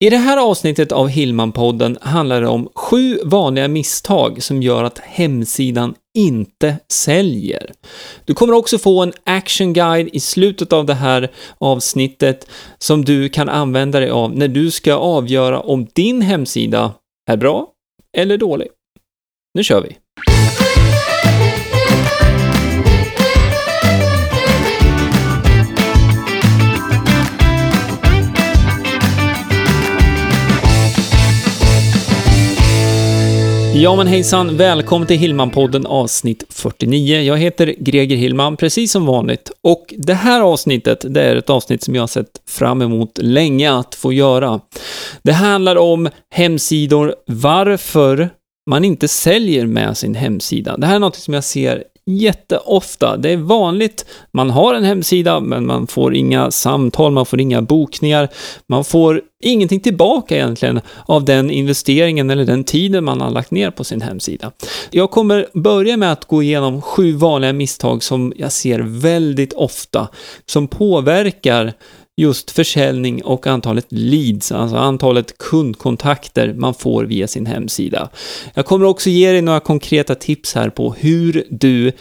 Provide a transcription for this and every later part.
I det här avsnittet av Hillman-podden handlar det om sju vanliga misstag som gör att hemsidan inte säljer. Du kommer också få en action guide i slutet av det här avsnittet som du kan använda dig av när du ska avgöra om din hemsida är bra eller dålig. Nu kör vi! Ja men hejsan, välkommen till Hillman-podden avsnitt 49. Jag heter Greger Hillman, precis som vanligt. Och det här avsnittet, det är ett avsnitt som jag har sett fram emot länge att få göra. Det handlar om hemsidor, varför man inte säljer med sin hemsida. Det här är något som jag ser jätteofta. Det är vanligt, man har en hemsida, men man får inga samtal, man får inga bokningar, man får ingenting tillbaka egentligen av den investeringen eller den tiden man har lagt ner på sin hemsida. Jag kommer börja med att gå igenom sju vanliga misstag som jag ser väldigt ofta, som påverkar just försäljning och antalet leads, alltså antalet kundkontakter man får via sin hemsida. Jag kommer också ge dig några konkreta tips här på hur du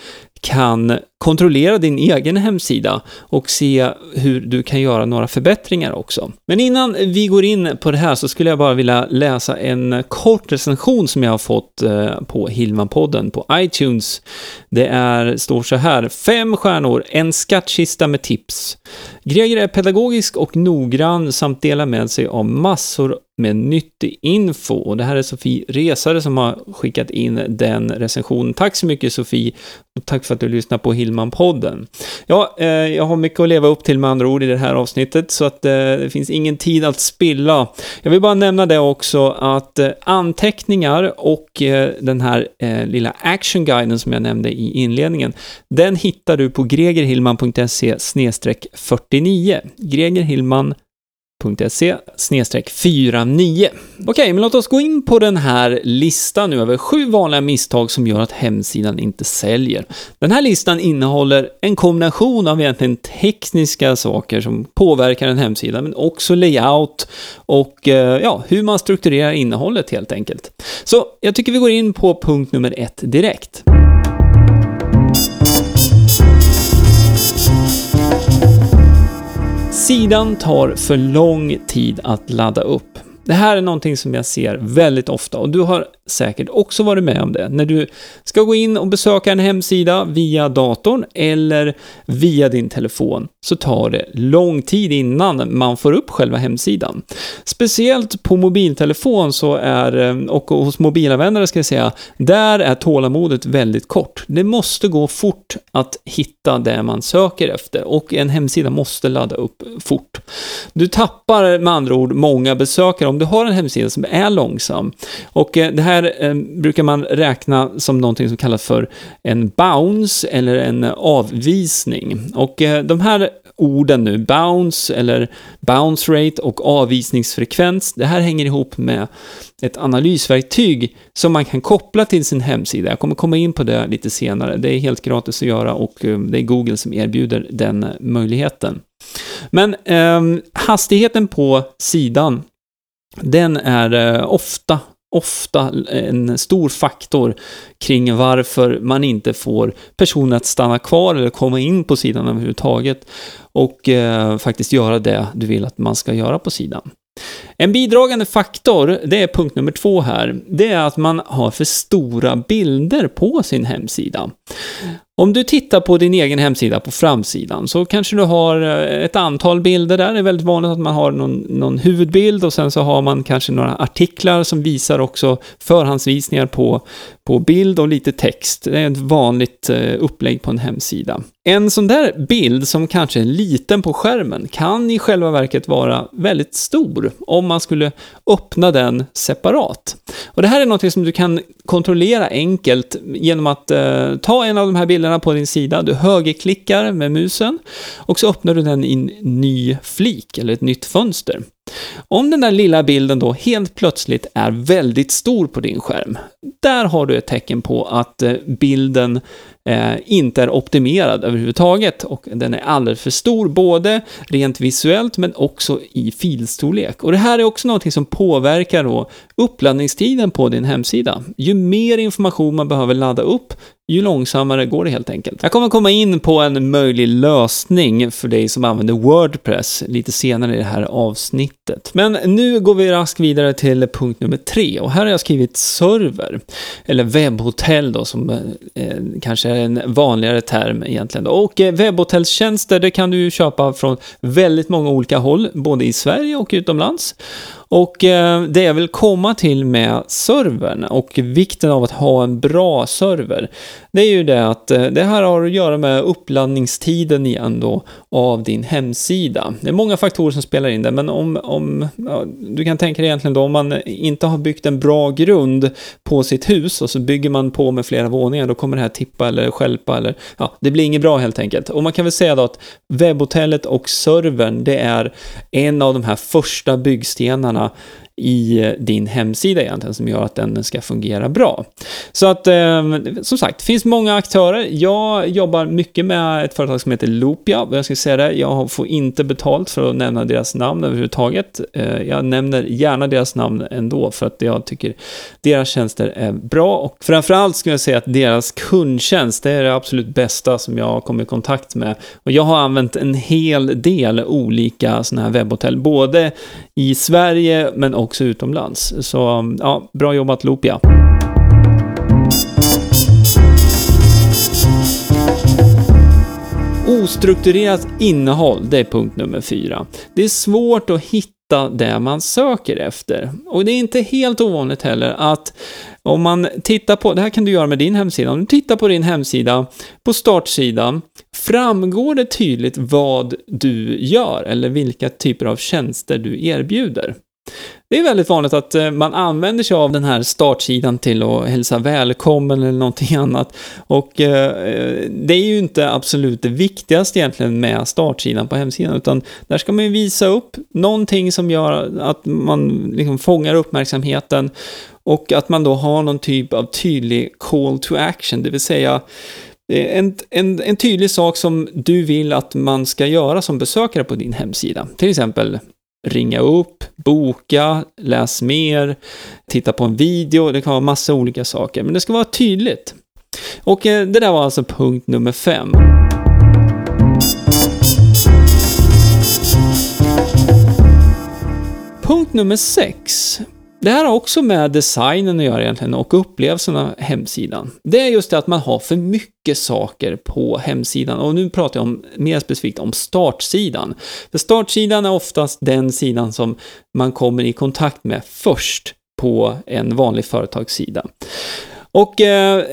kan kontrollera din egen hemsida och se hur du kan göra några förbättringar också. Men innan vi går in på det här så skulle jag bara vilja läsa en kort recension som jag har fått eh, på Hillman-podden på iTunes. Det är, står så här, fem stjärnor, en skattkista med tips. Greger är pedagogisk och noggrann samt delar med sig av massor med nyttig info. Och det här är Sofie Resare som har skickat in den recensionen. Tack så mycket Sofie och tack för att du lyssnar på Hillman-podden. Ja, eh, jag har mycket att leva upp till med andra ord i det här avsnittet så att eh, det finns ingen tid att spilla. Jag vill bara nämna det också att eh, anteckningar och eh, den här eh, lilla actionguiden som jag nämnde i inledningen, den hittar du på gregerhillman.se 49. Greger Hillman .se 49. Okej, men låt oss gå in på den här listan nu över sju vanliga misstag som gör att hemsidan inte säljer. Den här listan innehåller en kombination av egentligen tekniska saker som påverkar en hemsida, men också layout och eh, ja, hur man strukturerar innehållet helt enkelt. Så jag tycker vi går in på punkt nummer ett direkt. Sidan tar för lång tid att ladda upp. Det här är någonting som jag ser väldigt ofta och du har säkert också varit med om det. När du ska gå in och besöka en hemsida via datorn eller via din telefon så tar det lång tid innan man får upp själva hemsidan. Speciellt på mobiltelefon så är, och hos mobilanvändare ska jag säga, där är tålamodet väldigt kort. Det måste gå fort att hitta det man söker efter och en hemsida måste ladda upp fort. Du tappar med andra ord många besökare om du har en hemsida som är långsam. Och eh, det här eh, brukar man räkna som någonting som kallas för en bounce eller en avvisning. Och eh, de här orden nu, bounce eller bounce rate och avvisningsfrekvens, det här hänger ihop med ett analysverktyg som man kan koppla till sin hemsida. Jag kommer komma in på det lite senare. Det är helt gratis att göra och det är Google som erbjuder den möjligheten. Men eh, hastigheten på sidan den är eh, ofta ofta en stor faktor kring varför man inte får personer att stanna kvar eller komma in på sidan överhuvudtaget och eh, faktiskt göra det du vill att man ska göra på sidan. En bidragande faktor, det är punkt nummer två här, det är att man har för stora bilder på sin hemsida. Om du tittar på din egen hemsida på framsidan så kanske du har eh, ett antal bilder där. Det är väldigt vanligt att man har någon, någon huvudbild och sen så har man kanske några artiklar som visar också förhandsvisningar på, på bild och lite text. Det är ett vanligt eh, upplägg på en hemsida. En sån där bild som kanske är liten på skärmen kan i själva verket vara väldigt stor om man skulle öppna den separat. Och det här är något som du kan kontrollera enkelt genom att eh, ta en av de här bilderna på din sida, du högerklickar med musen och så öppnar du den i en ny flik eller ett nytt fönster. Om den där lilla bilden då helt plötsligt är väldigt stor på din skärm, där har du ett tecken på att eh, bilden eh, inte är optimerad överhuvudtaget och den är alldeles för stor, både rent visuellt men också i filstorlek. Och det här är också någonting som påverkar då uppladdningstiden på din hemsida. Ju mer information man behöver ladda upp, ju långsammare går det helt enkelt. Jag kommer komma in på en möjlig lösning för dig som använder Wordpress lite senare i det här avsnittet. Men nu går vi raskt vidare till punkt nummer tre och här har jag skrivit server, eller webbhotell då som eh, kanske är en vanligare term egentligen. Då. Och eh, webbhotellstjänster, det kan du ju köpa från väldigt många olika håll, både i Sverige och utomlands. Och eh, det jag vill komma till med servern och vikten av att ha en bra server, det är ju det att eh, det här har att göra med uppladdningstiden igen då av din hemsida. Det är många faktorer som spelar in där, men om, om ja, du kan tänka dig egentligen då om man inte har byggt en bra grund på sitt hus och så bygger man på med flera våningar, då kommer det här tippa eller skälpa eller ja, det blir inget bra helt enkelt. Och man kan väl säga då att webbhotellet och servern, det är en av de här första byggstenarna Jaunā i eh, din hemsida egentligen som gör att den ska fungera bra. Så att, eh, som sagt, det finns många aktörer. Jag jobbar mycket med ett företag som heter Loopia, jag ska säga det, jag får inte betalt för att nämna deras namn överhuvudtaget. Eh, jag nämner gärna deras namn ändå, för att jag tycker deras tjänster är bra, och framförallt skulle jag säga att deras kundtjänst, det är det absolut bästa som jag har kommit i kontakt med. Och jag har använt en hel del olika sådana här webbhotell, både i Sverige, men också också utomlands. Så ja, bra jobbat Lopia. Ostrukturerat innehåll, det är punkt nummer fyra. Det är svårt att hitta det man söker efter. Och det är inte helt ovanligt heller att om man tittar på, det här kan du göra med din hemsida, om du tittar på din hemsida, på startsidan, framgår det tydligt vad du gör eller vilka typer av tjänster du erbjuder. Det är väldigt vanligt att eh, man använder sig av den här startsidan till att hälsa välkommen eller någonting annat. Och eh, det är ju inte absolut det viktigaste egentligen med startsidan på hemsidan, utan där ska man ju visa upp någonting som gör att man liksom fångar uppmärksamheten och att man då har någon typ av tydlig call to action, det vill säga eh, en, en, en tydlig sak som du vill att man ska göra som besökare på din hemsida. Till exempel ringa upp, boka, läs mer, titta på en video, det kan vara massa olika saker, men det ska vara tydligt. Och eh, det där var alltså punkt nummer fem. Punkt nummer sex det här har också med designen att göra egentligen och upplevelsen av hemsidan. Det är just det att man har för mycket saker på hemsidan och nu pratar jag om, mer specifikt om startsidan. För startsidan är oftast den sidan som man kommer i kontakt med först på en vanlig företagssida. Och eh,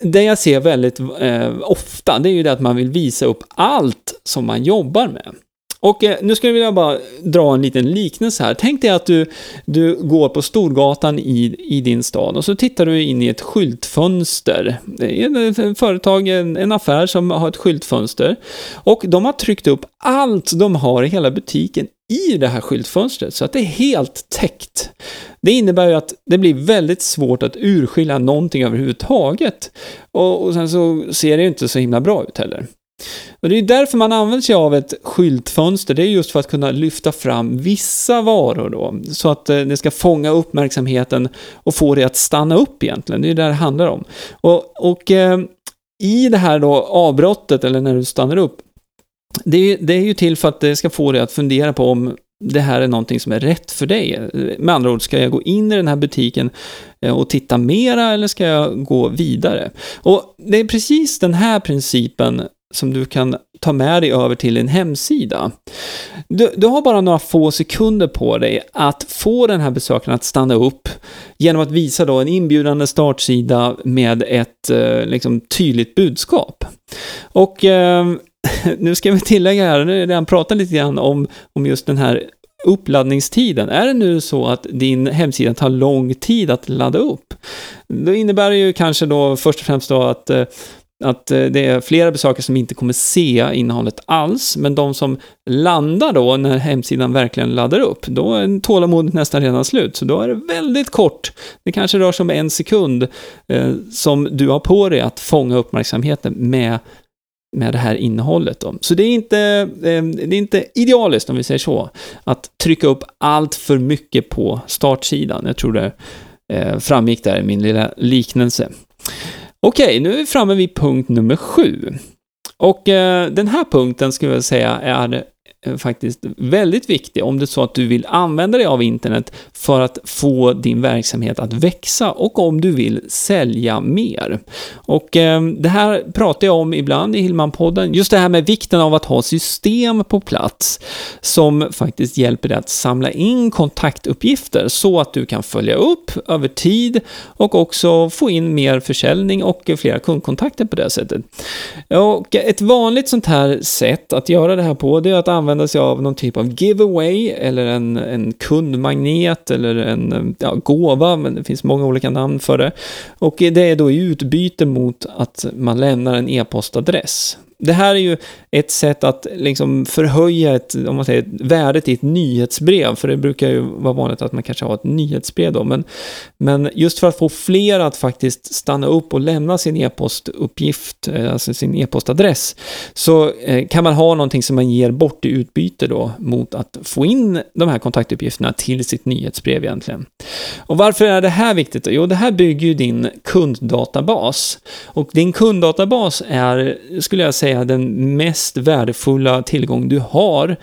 det jag ser väldigt eh, ofta, det är ju det att man vill visa upp allt som man jobbar med. Och eh, nu skulle jag vilja bara dra en liten liknelse här. Tänk dig att du, du går på Storgatan i, i din stad och så tittar du in i ett skyltfönster. Det är ett företag, en, en affär som har ett skyltfönster. Och de har tryckt upp allt de har i hela butiken i det här skyltfönstret så att det är helt täckt. Det innebär ju att det blir väldigt svårt att urskilja någonting överhuvudtaget. Och, och sen så ser det ju inte så himla bra ut heller. Och det är därför man använder sig av ett skyltfönster, det är just för att kunna lyfta fram vissa varor då, så att eh, det ska fånga uppmärksamheten och få det att stanna upp egentligen, det är det det handlar om. Och, och eh, i det här då avbrottet, eller när du stannar upp, det är, det är ju till för att det ska få dig att fundera på om det här är någonting som är rätt för dig. Med andra ord, ska jag gå in i den här butiken eh, och titta mera eller ska jag gå vidare? Och det är precis den här principen som du kan ta med dig över till din hemsida. Du, du, har bara några få sekunder på dig att få den här besökaren att stanna upp genom att visa då en inbjudande startsida med ett eh, liksom, tydligt budskap. Och eh, nu ska vi tillägga här, nu har jag redan pratat lite grann om, om just den här uppladdningstiden. Är det nu så att din hemsida tar lång tid att ladda upp, då innebär det ju kanske då först och främst då att eh, att eh, det är flera besökare som inte kommer se innehållet alls, men de som landar då när hemsidan verkligen laddar upp, då är tålamodet nästan redan slut. Så då är det väldigt kort, det kanske rör sig om en sekund, eh, som du har på dig att fånga uppmärksamheten med med det här innehållet. Då. Så det är, inte, eh, det är inte idealiskt, om vi säger så, att trycka upp allt för mycket på startsidan. Jag tror det eh, framgick där i min lilla liknelse. Okej, nu är vi framme vid punkt nummer sju. Och eh, den här punkten skulle jag säga är Eh, faktiskt väldigt viktig om det är så att du vill använda dig av internet för att få din verksamhet att växa och om du vill sälja mer. Och eh, det här pratar jag om ibland i Hillman-podden, just det här med vikten av att ha system på plats som faktiskt hjälper dig att samla in kontaktuppgifter så att du kan följa upp över tid och också få in mer försäljning och flera kundkontakter på det sättet. Och ett vanligt sånt här sätt att göra det här på, det är att använda använda sig av någon typ av giveaway eller en, en kundmagnet eller en ja, gåva, men det finns många olika namn för det. Och det är då i utbyte mot att man lämnar en e-postadress det här är ju ett sätt att liksom förhöja ett, om man säger, värdet i ett nyhetsbrev, för det brukar ju vara vanligt att man kanske har ett nyhetsbrev då, men, men just för att få fler att faktiskt stanna upp och lämna sin e-postuppgift, eh, alltså sin e-postadress, så eh, kan man ha någonting som man ger bort i utbyte då mot att få in de här kontaktuppgifterna till sitt nyhetsbrev egentligen. Och varför är det här viktigt? Jo, det här bygger ju din kunddatabas. Och din kunddatabas är, skulle jag säga, är den mest värdefulla tillgång du har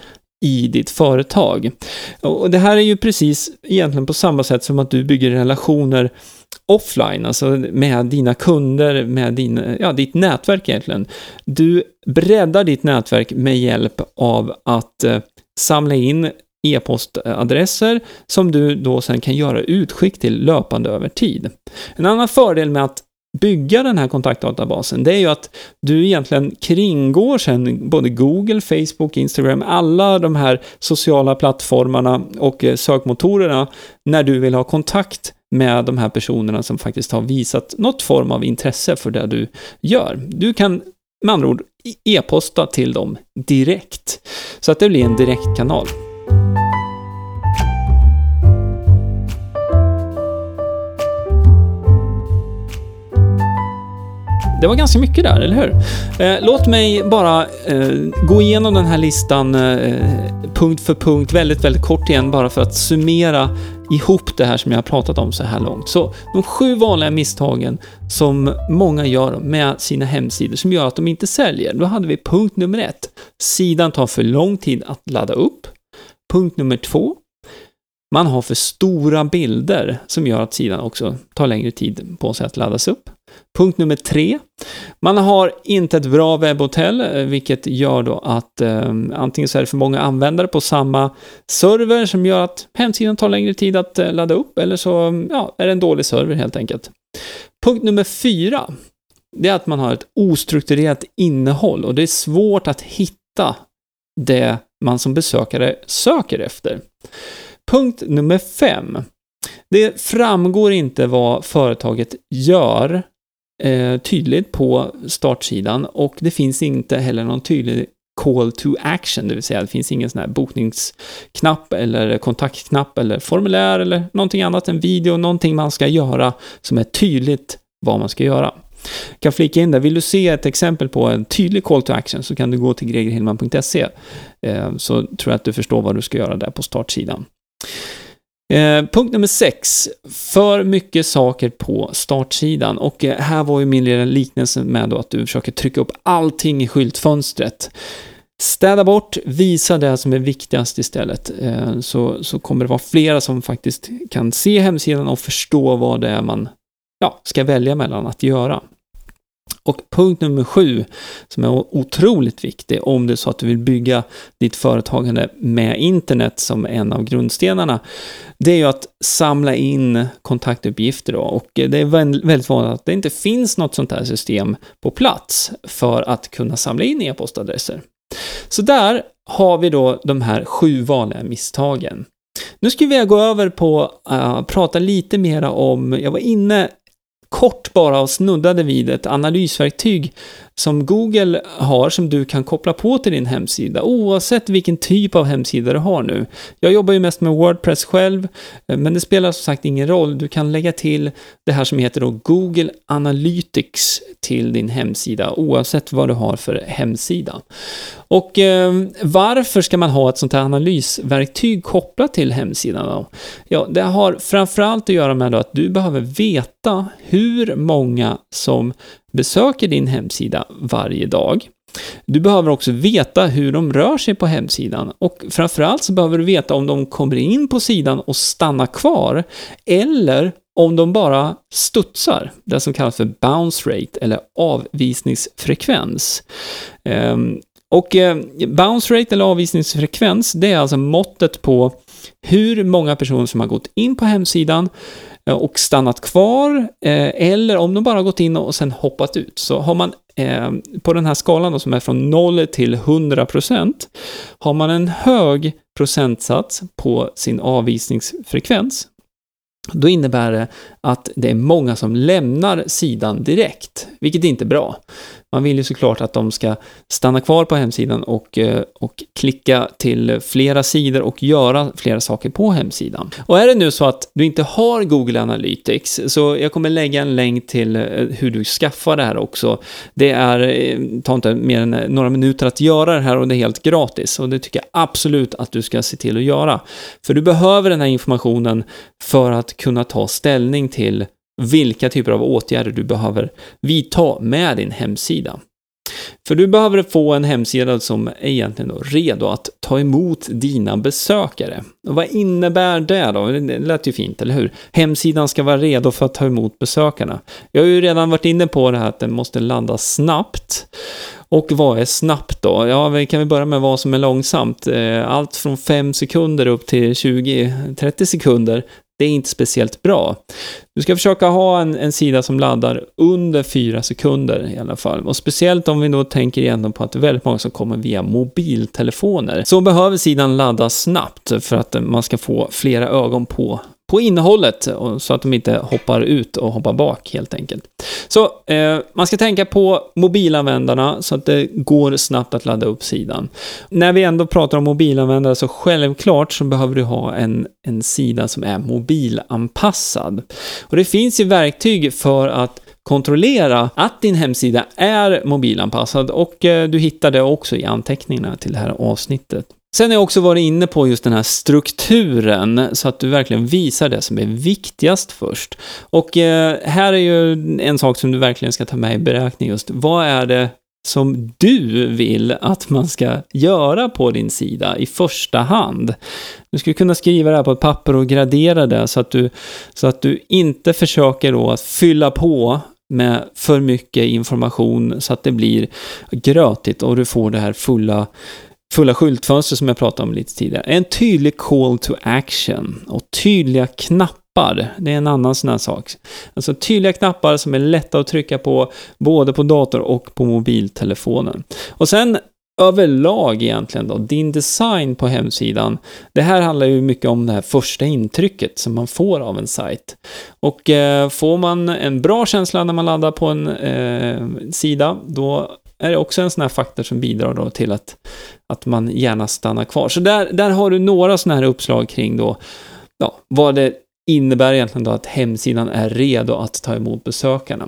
i ditt företag. Och det här är ju precis egentligen på samma sätt som att du bygger relationer offline, alltså med dina kunder, med din, ja, ditt nätverk egentligen. Du breddar ditt nätverk med hjälp av att eh, samla in e-postadresser som du då sen kan göra utskick till löpande över tid. En annan fördel med att bygga den här kontaktdatabasen, det är ju att du egentligen kringgår sen både Google, Facebook, Instagram, alla de här sociala plattformarna och eh, sökmotorerna när du vill ha kontakt med de här personerna som faktiskt har visat något form av intresse för det du gör. Du kan med andra ord e-posta till dem direkt, så att det blir en direktkanal. Det var ganska mycket där, eller hur? Eh, låt mig bara eh, gå igenom den här listan eh, punkt för punkt, väldigt, väldigt kort igen, bara för att summera ihop det här som jag har pratat om så här långt. Så de sju vanliga misstagen som många gör med sina hemsidor som gör att de inte säljer. Då hade vi punkt nummer ett. Sidan tar för lång tid att ladda upp. Punkt nummer två. Man har för stora bilder som gör att sidan också tar längre tid på sig att laddas upp. Punkt nummer tre. Man har inte ett bra webbhotell, eh, vilket gör då att eh, antingen så är det för många användare på samma server som gör att hemsidan tar längre tid att eh, ladda upp, eller så mm, ja, är det en dålig server helt enkelt. Punkt nummer fyra. Det är att man har ett ostrukturerat innehåll och det är svårt att hitta det man som besökare söker efter. Punkt nummer fem. Det framgår inte vad företaget gör Eh, tydligt på startsidan och det finns inte heller någon tydlig call to action, det vill säga det finns ingen sån här bokningsknapp eller kontaktknapp eller formulär eller någonting annat, en video, någonting man ska göra som är tydligt vad man ska göra. Jag kan flika in där, vill du se ett exempel på en tydlig call to action så kan du gå till gregerhillman.se eh, så tror jag att du förstår vad du ska göra där på startsidan. Eh, punkt nummer sex. För mycket saker på startsidan. Och eh, här var ju min lilla liknelse med då att du försöker trycka upp allting i skyltfönstret. Städa bort, visa det som är viktigast istället. Eh, så, så kommer det vara flera som faktiskt kan se hemsidan och förstå vad det är man ja, ska välja mellan att göra. Och punkt nummer sju, som är otroligt viktig om det är så att du vill bygga ditt företagande med internet som en av grundstenarna, det är ju att samla in kontaktuppgifter då. Och det är väldigt vanligt att det inte finns något sånt här system på plats för att kunna samla in e-postadresser. Så där har vi då de här sju vanliga misstagen. Nu skulle vi gå över på att uh, prata lite mera om, jag var inne kort bara och snuddade vid ett analysverktyg som Google har som du kan koppla på till din hemsida oavsett vilken typ av hemsida du har nu. Jag jobbar ju mest med Wordpress själv, eh, men det spelar som sagt ingen roll. Du kan lägga till det här som heter då Google Analytics till din hemsida oavsett vad du har för hemsida. Och eh, varför ska man ha ett sånt här analysverktyg kopplat till hemsidan då? Ja, det har framförallt att göra med att du behöver veta hur många som besöker din hemsida varje dag. Du behöver också veta hur de rör sig på hemsidan och framförallt så behöver du veta om de kommer in på sidan och stannar kvar eller om de bara studsar, det som kallas för bounce rate eller avvisningsfrekvens. Ehm, och eh, bounce rate eller avvisningsfrekvens, det är alltså måttet på hur många personer som har gått in på hemsidan Eh, och stannat kvar, eh, eller om de bara gått in och sen hoppat ut. Så har man eh, på den här skalan då, som är från 0 till 100 procent, har man en hög procentsats på sin avvisningsfrekvens, då innebär det att det är många som lämnar sidan direkt, vilket inte är bra. Man vill ju såklart att de ska stanna kvar på hemsidan och, eh, och klicka till flera sidor och göra flera saker på hemsidan. Och är det nu så att du inte har Google Analytics, så jag kommer lägga en länk till eh, hur du skaffar det här också. Det är, eh, tar inte mer än några minuter att göra det här och det är helt gratis. Och det tycker jag absolut att du ska se till att göra. För du behöver den här informationen för att kunna ta ställning till vilka typer av åtgärder du behöver vidta med din hemsida. För du behöver få en hemsida som är egentligen då redo att ta emot dina besökare. Och vad innebär det då? Det lät ju fint, eller hur? Hemsidan ska vara redo för att ta emot besökarna. Jag har ju redan varit inne på det här att den måste landa snabbt. Och vad är snabbt då? Ja, vi kan vi börja med vad som är långsamt. Eh, allt från 5 sekunder upp till 20-30 sekunder det är inte speciellt bra. Du ska försöka ha en, en sida som laddar under 4 sekunder i alla fall. Och speciellt om vi då tänker igenom på att det är väldigt många som kommer via mobiltelefoner. Så behöver sidan laddas snabbt för att man ska få flera ögon på på innehållet så att de inte hoppar ut och hoppar bak helt enkelt. Så eh, man ska tänka på mobilanvändarna så att det går snabbt att ladda upp sidan. När vi ändå pratar om mobilanvändare så självklart så behöver du ha en, en sida som är mobilanpassad. Och det finns ju verktyg för att kontrollera att din hemsida är mobilanpassad och eh, du hittar det också i anteckningarna till det här avsnittet. Sen har jag också varit inne på just den här strukturen, så att du verkligen visar det som är viktigast först. Och eh, här är ju en sak som du verkligen ska ta med i beräkning just. Vad är det som du vill att man ska göra på din sida i första hand. Du skulle kunna skriva det här på ett papper och gradera det så att du, så att du inte försöker då att fylla på med för mycket information så att det blir grötigt och du får det här fulla fulla skyltfönster som jag pratade om lite tidigare. En tydlig call to action och tydliga knappar. Det är en annan sån här sak. Alltså tydliga knappar som är lätta att trycka på både på dator och på mobiltelefonen. Och sen överlag egentligen då, din design på hemsidan. Det här handlar ju mycket om det här första intrycket som man får av en sajt. Och eh, får man en bra känsla när man laddar på en eh, sida, då är det också en sån här faktor som bidrar då till att, att man gärna stannar kvar. Så där, där har du några såna här uppslag kring då, ja, vad det innebär egentligen då att hemsidan är redo att ta emot besökarna.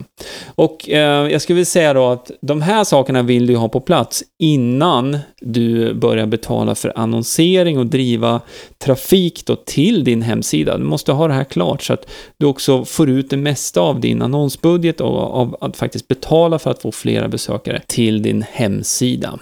Och eh, jag skulle vilja säga då att de här sakerna vill du ha på plats innan du börjar betala för annonsering och driva trafik då till din hemsida. Du måste ha det här klart så att du också får ut det mesta av din annonsbudget och av att faktiskt betala för att få flera besökare till din hemsida.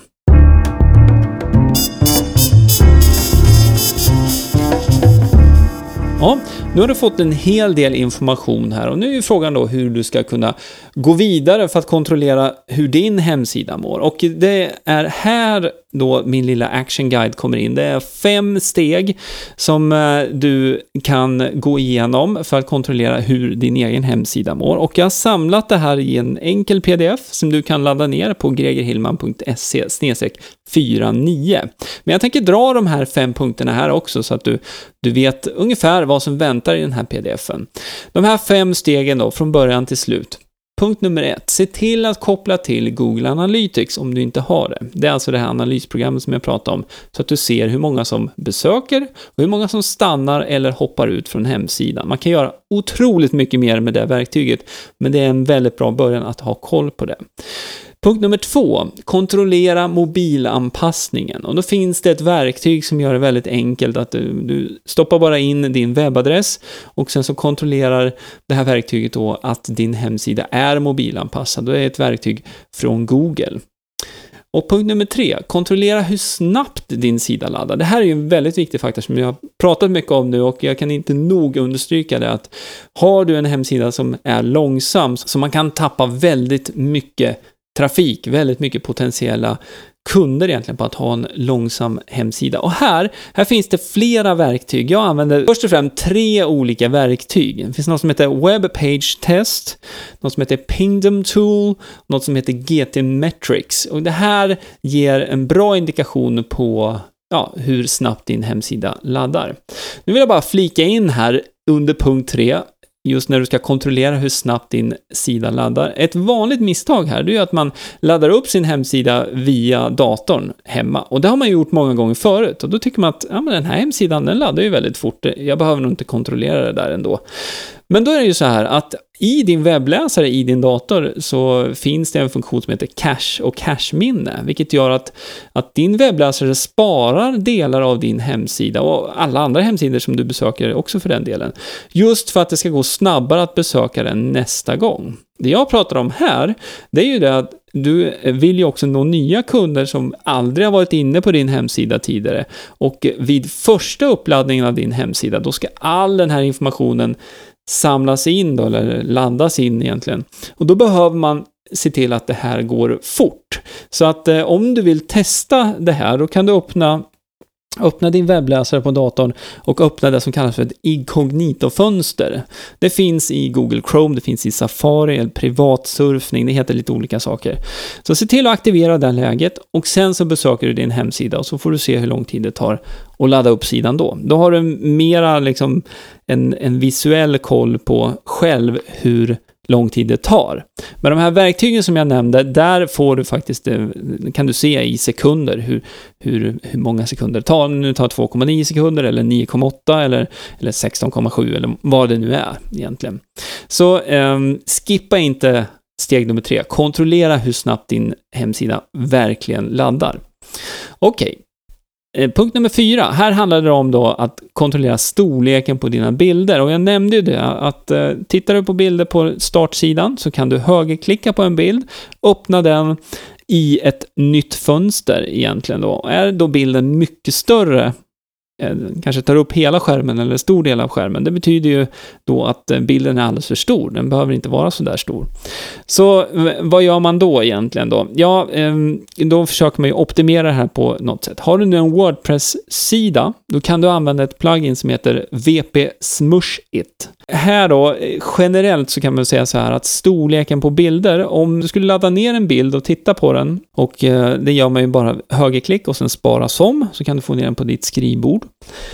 Ja, nu har du fått en hel del information här och nu är frågan då hur du ska kunna gå vidare för att kontrollera hur din hemsida mår. Och det är här då min lilla action guide kommer in. Det är fem steg som eh, du kan gå igenom för att kontrollera hur din egen hemsida mår. Och jag har samlat det här i en enkel pdf som du kan ladda ner på gregerhillman.se 49. Men jag tänker dra de här fem punkterna här också så att du, du vet ungefär vad som väntar väntar i den här pdfen. De här fem stegen då, från början till slut. Punkt nummer ett, se till att koppla till Google Analytics om du inte har det. Det är alltså det här analysprogrammet som jag pratade om, så att du ser hur många som besöker och hur många som stannar eller hoppar ut från hemsidan. Man kan göra otroligt mycket mer med det verktyget, men det är en väldigt bra början att ha koll på det. Punkt nummer två, kontrollera mobilanpassningen. Och då finns det ett verktyg som gör det väldigt enkelt att du, du stoppar bara in din webbadress och sen så kontrollerar det här verktyget då att din hemsida är mobilanpassad. Det är ett verktyg från Google. Och punkt nummer tre, kontrollera hur snabbt din sida laddar. Det här är ju en väldigt viktig faktor som jag har pratat mycket om nu och jag kan inte nog understryka det att har du en hemsida som är långsam så man kan tappa väldigt mycket trafik, väldigt mycket potentiella kunder egentligen på att ha en långsam hemsida. Och här, här finns det flera verktyg. Jag använder först och främst tre olika verktyg. Det finns något som heter Web Page Test, något som heter Pingdom Tool, något som heter GT Metrics. Och det här ger en bra indikation på ja, hur snabbt din hemsida laddar. Nu vill jag bara flika in här under punkt 3 just när du ska kontrollera hur snabbt din sida laddar. Ett vanligt misstag här, det är att man laddar upp sin hemsida via datorn hemma. Och det har man gjort många gånger förut. Och då tycker man att ja, men den här hemsidan, den laddar ju väldigt fort. Jag behöver nog inte kontrollera det där ändå. Men då är det ju så här att i din webbläsare i din dator så finns det en funktion som heter cache och cache-minne, vilket gör att, att din webbläsare sparar delar av din hemsida och alla andra hemsidor som du besöker också för den delen. Just för att det ska gå snabbare att besöka den nästa gång. Det jag pratar om här, det är ju det att du vill ju också nå nya kunder som aldrig har varit inne på din hemsida tidigare. Och vid första uppladdningen av din hemsida, då ska all den här informationen samlas in då, eller landas in egentligen. Och då behöver man se till att det här går fort. Så att eh, om du vill testa det här, då kan du öppna Öppna din webbläsare på datorn och öppna det som kallas för ett inkognito-fönster. Det finns i Google Chrome, det finns i Safari, eller privatsurfning, det heter lite olika saker. Så se till att aktivera det läget och sen så besöker du din hemsida och så får du se hur lång tid det tar att ladda upp sidan då. Då har du mera liksom en, en visuell koll på själv hur lång tid det tar. Men de här verktygen som jag nämnde, där får du faktiskt, eh, kan du se i sekunder hur, hur, hur många sekunder det tar. Om det tar 2,9 sekunder eller 9,8 eller, eller 16,7 eller vad det nu är egentligen. Så eh, skippa inte steg nummer tre. Kontrollera hur snabbt din hemsida verkligen laddar. Okej, okay. Eh, punkt nummer fyra, här handlar det om då att kontrollera storleken på dina bilder. Och jag nämnde ju det, att eh, tittar du på bilder på startsidan så kan du högerklicka på en bild, öppna den i ett nytt fönster egentligen då. Är då bilden mycket större Eh, kanske tar upp hela skärmen eller stor del av skärmen. Det betyder ju då att eh, bilden är alldeles för stor. Den behöver inte vara så där stor. Så eh, vad gör man då egentligen då? Ja, ehm, då försöker man ju optimera det här på något sätt. Har du nu en Wordpress-sida, då kan du använda ett plugin som heter VP Smush It. Här då, generellt så kan man säga så här att storleken på bilder, om du skulle ladda ner en bild och titta på den, och eh, det gör man ju bara högerklick och sen spara som, så kan du få ner den på ditt skrivbord.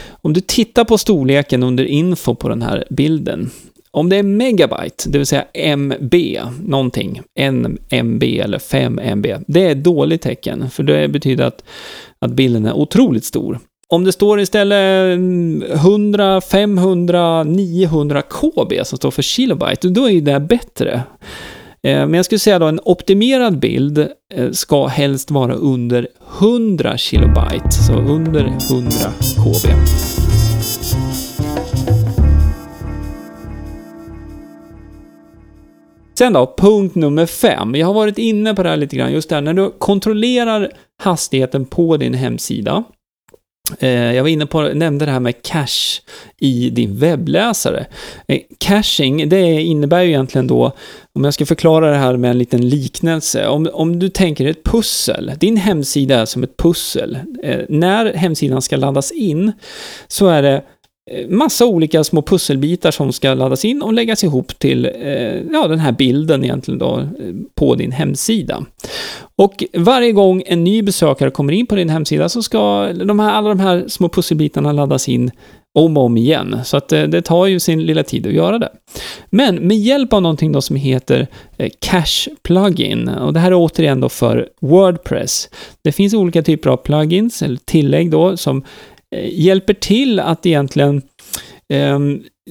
Om du tittar på storleken under info på den här bilden, om det är megabyte, det vill säga MB, någonting, 1MB eller 5 MB, det är ett dåligt tecken, för det betyder att, att bilden är otroligt stor. Om det står istället 100, 500, 900 KB som står för kilobyte, då är det bättre. Eh, men jag skulle säga då en optimerad bild eh, ska helst vara under 100 kilobyte, så under 100 KB. Sen då, punkt nummer fem. Jag har varit inne på det här lite grann, just det här när du kontrollerar hastigheten på din hemsida Eh, jag var inne på, nämnde det här med cache i din webbläsare. Eh, caching, det innebär ju egentligen då, om jag ska förklara det här med en liten liknelse, om, om du tänker ett pussel, din hemsida är som ett pussel. Eh, när hemsidan ska laddas in så är det Eh, massa olika små pusselbitar som ska laddas in och läggas ihop till eh, ja, den här bilden egentligen då eh, på din hemsida. Och varje gång en ny besökare kommer in på din hemsida så ska de här, alla de här små pusselbitarna laddas in om och om igen. Så att det tar ju sin lilla tid att göra det. Men med hjälp av någonting då som heter Cache Plugin, och det här är återigen då för Wordpress. Det finns olika typer av plugins, eller tillägg då, som hjälper till att egentligen eh,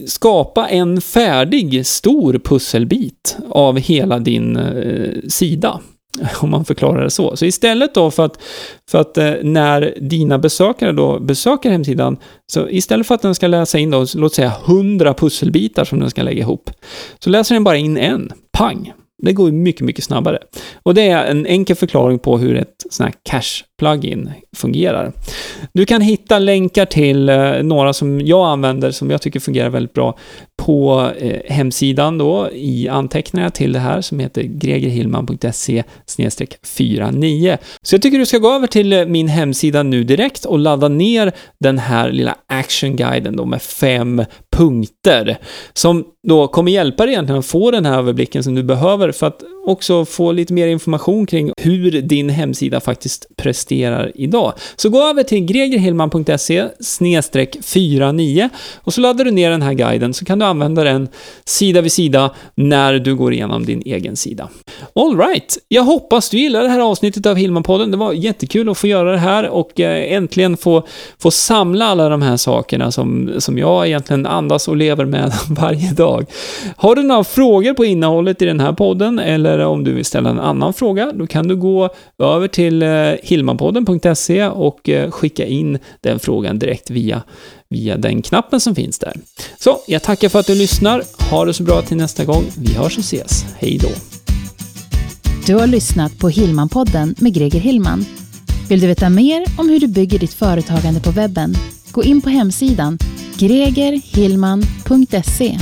skapa en färdig stor pusselbit av hela din eh, sida. Om man förklarar det så. Så istället då för att, för att eh, när dina besökare då besöker hemsidan, så istället för att den ska läsa in då, låt säga 100 pusselbitar som den ska lägga ihop, så läser den bara in en. Pang! Det går mycket, mycket snabbare. Och det är en enkel förklaring på hur ett sånt här plugin fungerar. Du kan hitta länkar till eh, några som jag använder, som jag tycker fungerar väldigt bra, på eh, hemsidan då i anteckningar till det här som heter gregerhillman.se 49. Så jag tycker du ska gå över till eh, min hemsida nu direkt och ladda ner den här lilla actionguiden då med fem punkter som då kommer hjälpa dig egentligen att få den här överblicken som du behöver för att också få lite mer information kring hur din hemsida faktiskt presterar idag. Så gå över till gregerhillman.se 49 och så laddar du ner den här guiden så kan du använda den sida vid sida när du går igenom din egen sida. Alright, jag hoppas du gillar det här avsnittet av Hillman-podden. Det var jättekul att få göra det här och eh, äntligen få, få samla alla de här sakerna som, som jag egentligen andas och lever med varje dag. Har du några frågor på innehållet i den här podden eller eller om du vill ställa en annan fråga, då kan du gå över till eh, hilmanpodden.se hillmanpodden.se och eh, skicka in den frågan direkt via, via den knappen som finns där. Så, jag tackar för att du lyssnar. Ha det så bra till nästa gång. Vi hörs och ses. Hej då! Du har lyssnat på Hillmanpodden med Greger Hillman. Vill du veta mer om hur du bygger ditt företagande på webben? Gå in på hemsidan gregerhillman.se